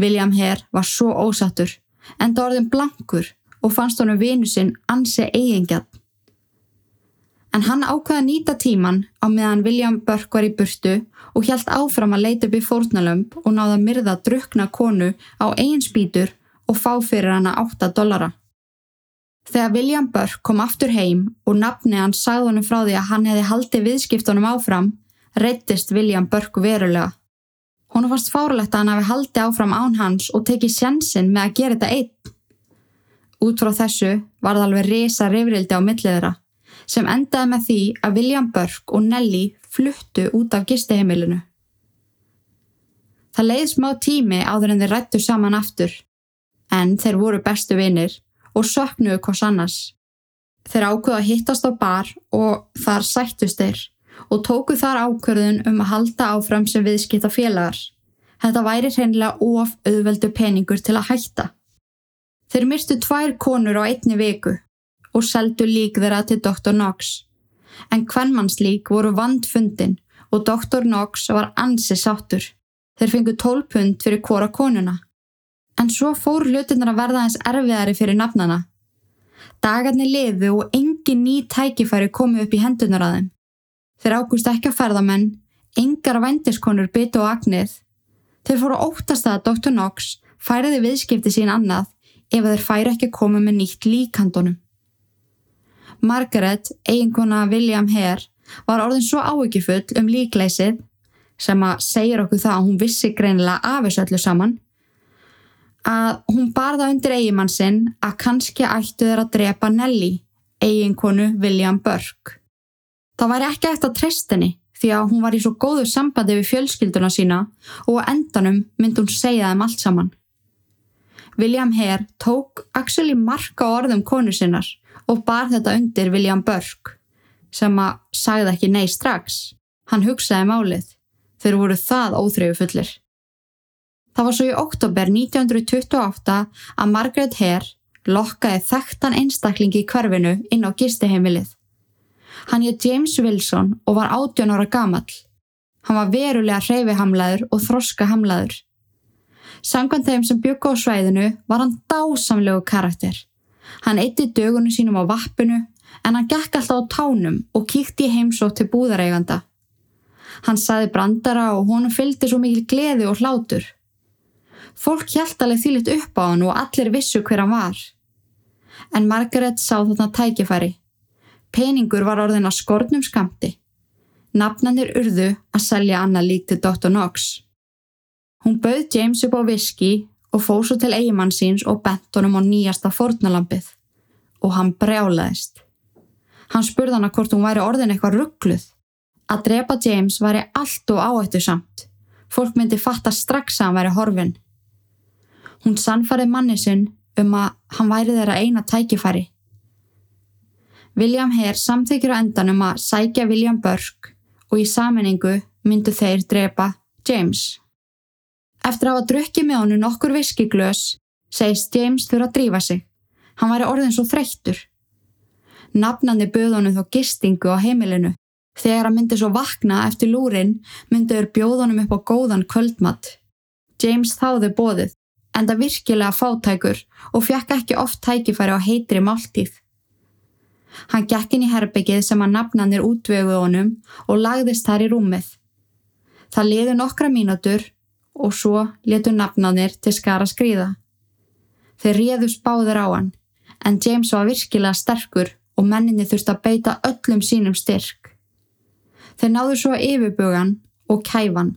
William Hare var svo ósattur, enda orðin blankur og fannst honum vinu sinn ansi eigingjarn. En hann ákvaði að nýta tíman á meðan William Burke var í burtu og hjælt áfram að leita upp í fórnalömp og náða að myrða drukna konu á eigin spýtur og fá fyrir hana 8 dollara. Þegar William Burke kom aftur heim og nafni hann sagði honum frá því að hann hefði haldið viðskiptunum áfram, reyttist William Burke verulega. Hún fannst fárlegt að hann hafi haldið áfram án hans og tekið sjansinn með að gera þetta einn. Út frá þessu var það alveg resa reyfrildi á milliðra sem endaði með því að William Burke og Nelly fluttu út af gisteheimilinu. Það leiði smá tími áður en þeir rættu saman aftur, en þeir voru bestu vinnir og söknuðu hvors annars. Þeir ákveðu að hittast á bar og þar sættust þeir og tóku þar ákverðun um að halda áfram sem viðskipta félagar. Þetta væri hreinlega of auðveldu peningur til að hætta. Þeir myrstu tvær konur á einni viku og seldu lík þeirra til Dr. Knox. En hvernmannslík voru vandfundin og Dr. Knox var ansi sáttur. Þeir fengu 12 pund fyrir hvora konuna. En svo fór hlutinnar að verða eins erfiðari fyrir nafnana. Dagarnir liðu og engin ný tækifæri komu upp í hendunar að þeim. Þeir ágúst ekki að ferðamenn, engar vændiskonur byttu á agnið. Þeir fóru óttast að Dr. Knox færiði viðskipti sín annað ef þeir færi ekki koma með nýtt líkandunum. Margaret, eiginkona William Hare, var orðin svo áökifull um líkleysið sem að segja okkur það að hún vissi greinilega af þessu öllu saman að hún barða undir eigimann sinn að kannski ættu þeir að drepa Nelly, eiginkonu William Burke. Það væri ekki eftir að treysta henni því að hún var í svo góðu sambandi við fjölskylduna sína og endanum myndi hún segja þeim allt saman. William Hare tók actually marka orðum konu sinnar og bar þetta undir William Burke sem að sagði ekki nei strax. Hann hugsaði málið Þeir voru það óþreyju fullir. Það var svo í oktober 1928 að Margaret Hare lokkaði þekktan einstaklingi í hverfinu inn á gistiheimilið. Hann hétt James Wilson og var 18 ára gamall. Hann var verulega hreyfihamlaður og þroskahamlaður. Samkvæmt þeim sem byggu á svæðinu var hann dásamlegu karakter. Hann eitti dögunum sínum á vappinu en hann gekk alltaf á tánum og kíkti í heimsótt til búðareiganda. Hann saði brandara og honum fylgdi svo mikil gleði og hlátur. Fólk hjælt alveg þýlitt upp á hann og allir vissu hver hann var. En Margaret sá þarna tækifæri. Peningur var orðin að skornum skamti. Nafnanir urðu að selja Anna lík til Dr. Knox. Hún bauð James upp á viski og fóð svo til eigimann síns og bent honum á nýjasta fornalampið. Og hann brjálaðist. Hann spurði hana hvort hún væri orðin eitthvað ruggluð. Að drepa James væri allt og áhættu samt. Fólk myndi fatta strax að hann væri horfin. Hún sannfarið manni sinn um að hann væri þeirra eina tækifæri. William Hare samþykjur á endanum að sækja William Burke og í saminningu myndu þeir drepa James. Eftir að hafa drukkið með honum nokkur viskiglös segist James þurfa að drífa sig. Hann væri orðin svo þreyttur. Nafnandi böð honum þó gistingu á heimilinu. Þegar hann myndi svo vakna eftir lúrin myndiður bjóð honum upp á góðan kvöldmatt. James þáði bóðið, enda virkilega fátækur og fjekk ekki oft tækifæri á heitri máltíð. Hann gekk inn í herbyggið sem að nafnanir útvöguð honum og lagðist þar í rúmið. Það liði nokkra mínútur og svo letu nafnanir til skara skrýða. Þeir réðu spáður á hann, en James var virkilega sterkur og menninni þurfti að beita öllum sínum styrk. Þeir náðu svo yfirbugan og kæfan.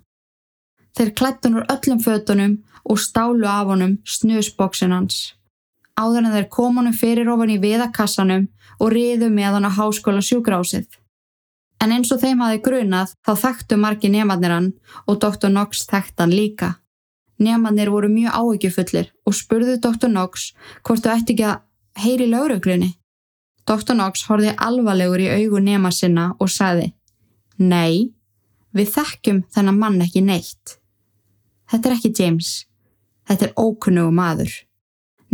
Þeir klættun úr öllum fötunum og stálu af honum snusbóksin hans. Áður en þeir kom honum fyrir ofan í viðakassanum og riðu með hann á háskóla sjúgrásið. En eins og þeim hafi grunað þá þekktu margi nefnarnir hann og Dr. Knox þekkt hann líka. Nefnarnir voru mjög áhyggjufullir og spurðu Dr. Knox hvort þú ætti ekki að heyri lauruglunni. Dr. Knox horfið alvarlegur í augu nema sinna og sagði Nei, við þekkjum þennan mann ekki neitt. Þetta er ekki James. Þetta er ókunnugu maður.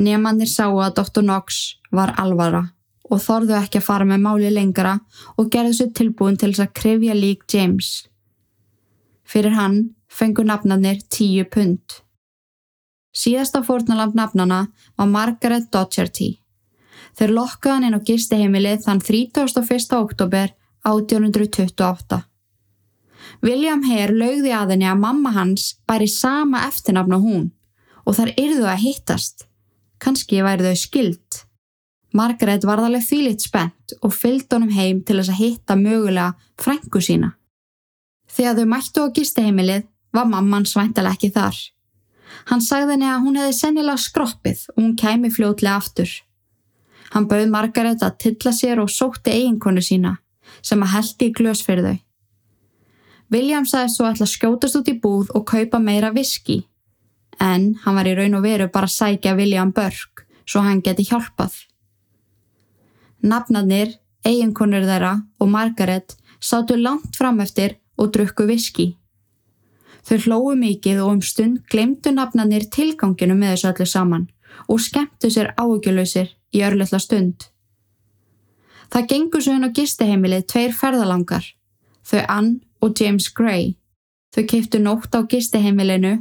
Nefnarnir sáu að Dr. Knox var alvara og þorðu ekki að fara með máli lengra og gerðu sér tilbúin til þess að krefja lík James. Fyrir hann fengur nafnarnir tíu pund. Síðasta fórnalamp nafnana var Margaret Docherty. Þeir lokkaði hann inn á gisteheimilið þann 31. oktober 1828. William Hare laugði að henni að mamma hans bæri sama eftirnafn á hún og þar yrðu að hittast. Kanski væri þau skilt. Margaret varðarlega þýlitt spennt og fylgd honum heim til þess að hitta mögulega frængu sína. Þegar þau mættu á gisteheimilið var mamman svæntalega ekki þar. Hann sagði henni að hún hefði sennilega skroppið og hún kæmi fljótlega aftur. Hann bauð Margaret að tilla sér og sótti eiginkonu sína sem að heldi í glös fyrir þau. William sagði svo að skjótast út í búð og kaupa meira viski en hann var í raun og veru bara að sækja William Burke svo hann geti hjálpað. Nafnarnir, eiginkonur þeirra og Margaret sátu langt fram eftir og drukku viski. Þau hlóðu mikið og um stund glemdu nafnarnir tilganginu með þessu öllu saman og skemmtu sér áhugjulöysir í örlöfla stund. Það gengur svo henn á gisteheimilið tveir ferðalangar, þau Ann og James Gray. Þau keiptu nótt á gisteheimilinu,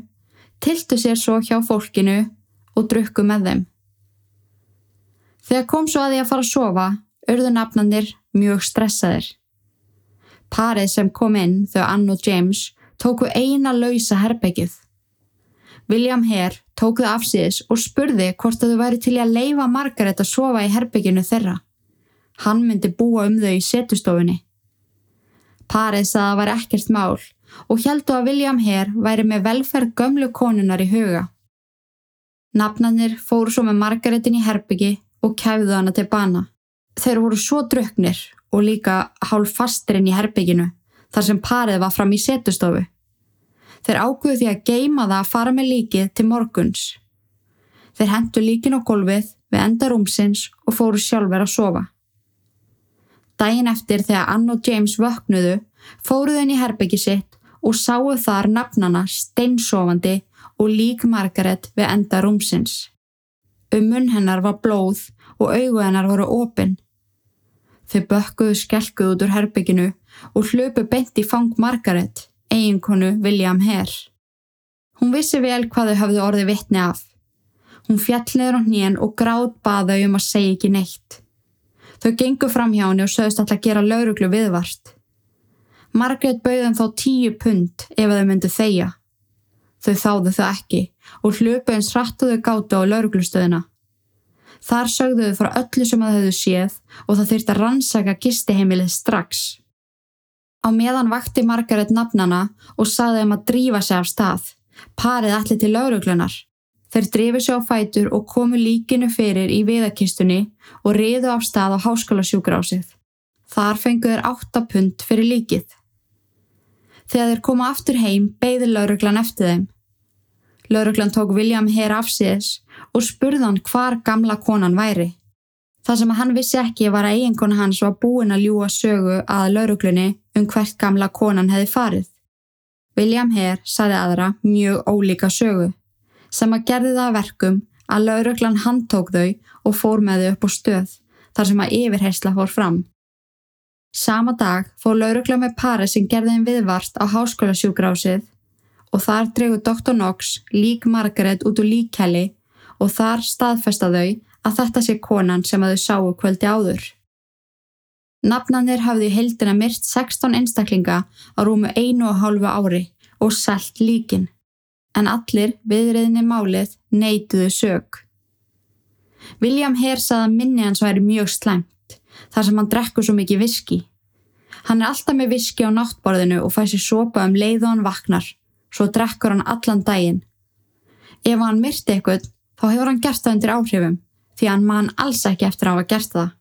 tiltu sér svo hjá fólkinu og drukku með þeim. Þegar kom svo að því að fara að sofa, örðu nafnanir mjög stressaðir. Parið sem kom inn, þau Ann og James, tóku eina lausa herbyggið. William Hare tók það afsýðis og spurði hvort að þau væri til að leifa Margaret að sofa í herbygginu þeirra. Hann myndi búa um þau í setustofunni. Parið sagði að það var ekkert mál og heldu að William Hare væri með velferð gömlu konunar í huga. Nafnanir fóru svo með Margaretin í herbyggi og kæfðu hana til bana. Þeir voru svo druknir og líka hálf fastirinn í herbygginu þar sem parið var fram í setustofu. Þeir ákveðu því að geima það að fara með líkið til morguns. Þeir hendu líkin á golfið við enda rúmsins og fóru sjálfur að sofa. Dægin eftir þegar Ann og James vöknuðu fóruðu henni í herbyggi sitt og sáu þar nafnana steinsofandi og lík Margaret við enda rúmsins. Um munn hennar var blóð og augu hennar voru opinn. Þau bökkuðu skelkuð út úr herbygginu og hlöpu beint í fang Margaret, eiginkonu William Hare. Hún vissi vel hvað þau hafði orði vittni af. Hún fjalliður á hnén og gráð baða um að segja ekki neitt. Þau gengu fram hjá henni og sögist alltaf að gera lauruglu viðvart. Margaret bauðum þá tíu pund ef þau myndu þeia. Þau þáðu þau ekki og hlupu eins rattuðu gátu á lauruglustöðina. Þar sögðu þau frá öllu sem það hefðu séð og það þurfti að rannsaka gistiheimilið strax. Á meðan vakti Margaret nafnana og saði um að drífa sig af stað. Parið allir til lauruglunar. Þeir drifið sér á fætur og komu líkinu fyrir í viðakistunni og riðu af stað á háskólasjúkrásið. Þar fenguður 8 pund fyrir líkið. Þegar þeir koma aftur heim beigði lauruglan eftir þeim. Lauruglan tók William hér afsíðis og spurði hann hvar gamla konan væri. Það sem hann vissi ekki var að eiginkona hans var búin að ljúa sögu að lauruglunni um hvert gamla konan hefði farið. William Hare saði aðra mjög ólíka sögu sem að gerði það verkum að lauruglan handtók þau og fór með þau upp á stöð þar sem að yfirheysla fór fram. Sama dag fór lauruglan með pari sem gerði þeim viðvart á háskólasjúgrásið og þar dregu Dr. Knox lík Margaret út úr líkkelli og þar staðfesta þau að þetta sé konan sem að þau sáu kvöldi áður. Nafnanir hafði í heldina myrt 16 einstaklinga á rúmu einu og hálfu ári og selt líkin en allir viðriðinni málið neituðu sög. William Hare sagði að minni hans væri mjög slæmt þar sem hann drekkur svo mikið viski. Hann er alltaf með viski á náttborðinu og fæsir sopa um leið og hann vaknar, svo drekkur hann allan daginn. Ef hann myrti eitthvað, þá hefur hann gert það undir áhrifum, því hann man alls ekki eftir að hafa gert það.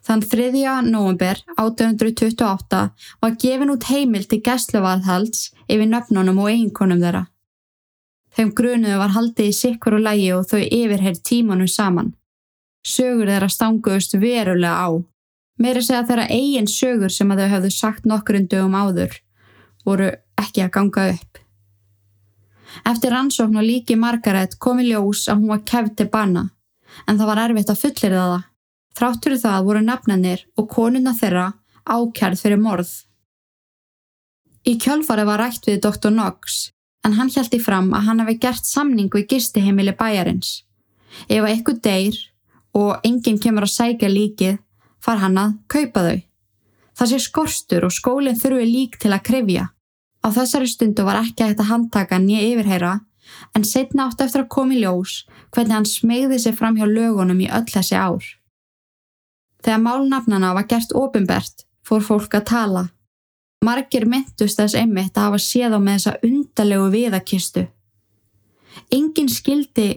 Þann 3. november 1828 var gefin út heimil til gæsluvarðhalds yfir nöfnunum og einkonum þeirra. Þeim grunuðu var haldið í sikkur og lægi og þau yfirheir tímanum saman. Sögur þeirra stanguðust verulega á. Meira segja þeirra eigin sögur sem að þau hafðu sagt nokkur undugum áður voru ekki að ganga upp. Eftir rannsókn og líki Margaret kom í ljós að hún var keft til banna en það var erfitt að fullir það. Þráttur það voru nafnanir og konuna þeirra ákjærð fyrir morð. Í kjölfari var rætt við Dr. Knox en hann hjælti fram að hann hafi gert samningu í gistiheimili bæjarins. Ef að ykkur deyr og enginn kemur að sækja líkið, far hann að kaupa þau. Það sé skorstur og skólinn þurfi lík til að krifja. Á þessari stundu var ekki að handtaka nýja yfirheyra, en setna átt eftir að koma í ljós hvernig hann smegði sig fram hjá lögunum í öll þessi ár. Þegar málnafnana var gert ofinbert, fór fólk að tala. Margir myndust þess einmitt að hafa séð á með þessa undalegu viðakistu. Engin skildi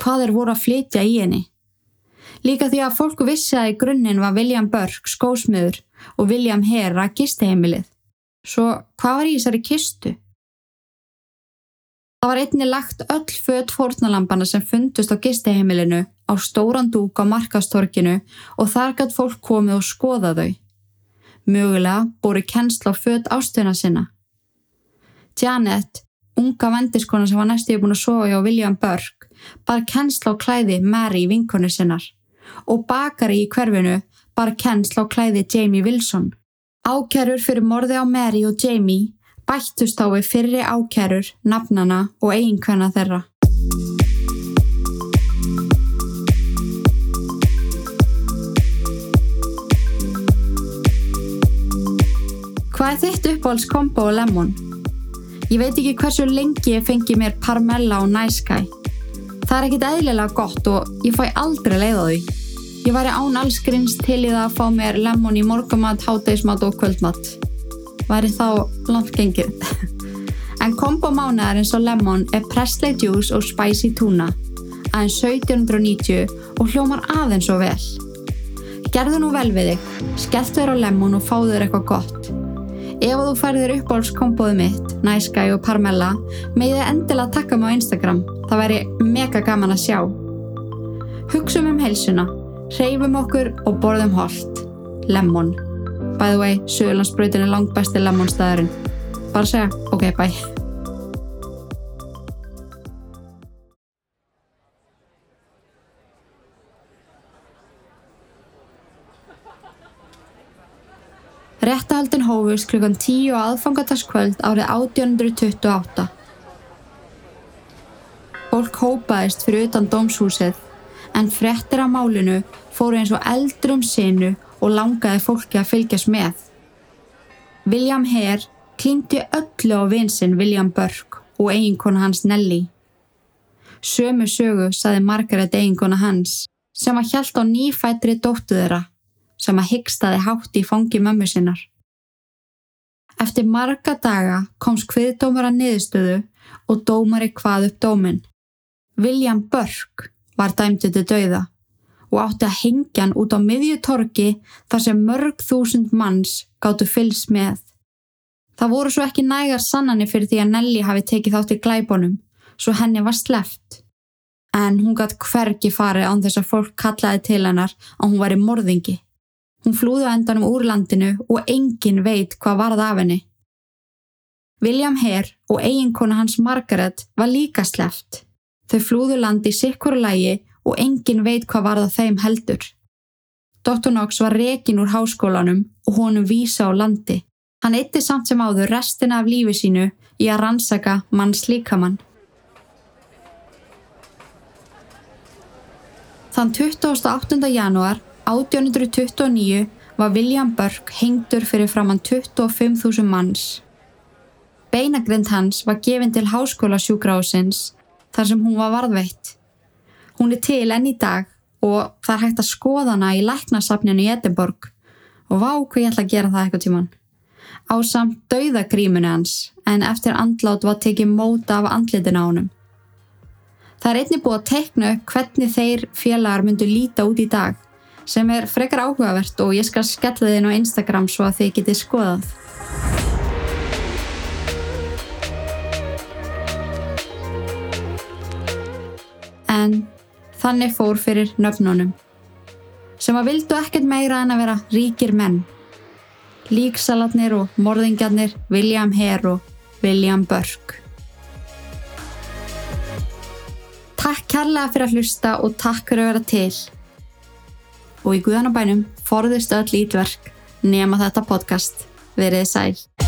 hvað er voru að flytja í henni. Líka því að fólku vissi að í grunninn var William Burke skósmiður og William Hare að gisteheimilið. Svo hvað var í þessari kistu? Það var einni lagt öll född fórnalampana sem fundust á gisteheimilinu á stóran dúk á markastorkinu og þar gætt fólk komið og skoða þau. Mögulega bóri kennsla á fött ástöðuna sinna. Janet, unga vendiskona sem var næstíði búin að sofa hjá William Burke, bar kennsla á klæði Mary vinkonu sinnar og bakari í hverfinu bar kennsla á klæði Jamie Wilson. Ákjærur fyrir morði á Mary og Jamie bættust á við fyrri ákjærur, nafnana og eiginkvenna þeirra. Hvað er þitt uppáhalds kombo og lemon? Ég veit ekki hversu lengi ég fengi mér parmella og næskæ. Það er ekkit eðlilega gott og ég fæ aldrei leið á því. Ég væri án alls grins til í það að fá mér lemon í morgumat, hátdeismat og kvöldmat. Væri þá langt gengið. en kombo mánuðar eins og lemon er Presley Juice og Spicy Tuna aðeins 1790 og hljómar aðeins og vel. Gerðu nú vel við þig, skelltu þér á lemon og fáðu þér eitthvað gott. Ef þú færðir uppáhaldskomboðu mitt, Næskæ og Parmella, með þið endilega takka mig á Instagram. Það væri mega gaman að sjá. Hugsum um heilsuna, reyfum okkur og borðum holdt. Lemon. By the way, Suðurlandsbröytin er langt besti lemonstæðurinn. bara segja ok, bye. Réttahaldin hófust klukkan 10 á aðfangadagskvöld árið 1828. Fólk hópaðist fyrir utan dómshúsið en frettir af málinu fóru eins og eldrum sinu og langaði fólki að fylgjast með. William Hare klíndi öllu á vinsinn William Burke og eiginkona hans Nelly. Sömu sögu saði Margaret eiginkona hans sem að hjælt á nýfættri dóttu þeirra sem að hyggstaði hátt í fangi mömmu sinnar. Eftir marga daga komst hviðdómar að niðurstöðu og dómari hvað upp dóminn. William Burke var dæmtið til dauða og átti að hengja hann út á miðjutorki þar sem mörg þúsund manns gáttu fylls með. Það voru svo ekki nægar sannanir fyrir því að Nelly hafi tekið þátt í glæbónum, svo henni var sleft. En hún gætt hvergi farið án þess að fólk kallaði til hennar að hún var í morðingi. Hún flúði á endanum úr landinu og engin veit hvað varð af henni. William Hare og eiginkona hans Margaret var líka sleft. Þau flúðu landi sikkur lægi og engin veit hvað varð af þeim heldur. Dr. Knox var rekin úr háskólanum og honum vísa á landi. Hann eitti samt sem áður restina af lífi sínu í að rannsaka manns líkamann. Þann 28. janúar 1829 var William Burke hengdur fyrir framann 25.000 manns. Beinagrind hans var gefin til háskólasjúgráðsins þar sem hún var varðveitt. Hún er til enn í dag og það er hægt að skoða hana í læknasafninu í Edinborg og vá hvað ég ætla að gera það eitthvað tíman. Á samt dauðagrímunu hans en eftir andlát var tekið móta af andlitin á honum. Það er einnig búið að teikna upp hvernig þeir félagar myndu líta út í dag sem er frekar áhugavert og ég skal skella þið inn á Instagram svo að þið getið skoðað. En þannig fór fyrir nöfnunum sem að vildu ekkert meira en að vera ríkir menn. Líksalatnir og morðingjarnir William Hare og William Burke. Takk kærlega fyrir að hlusta og takk fyrir að vera til og í guðanabænum forðist öll ítverk nema þetta podcast. Verið sæl.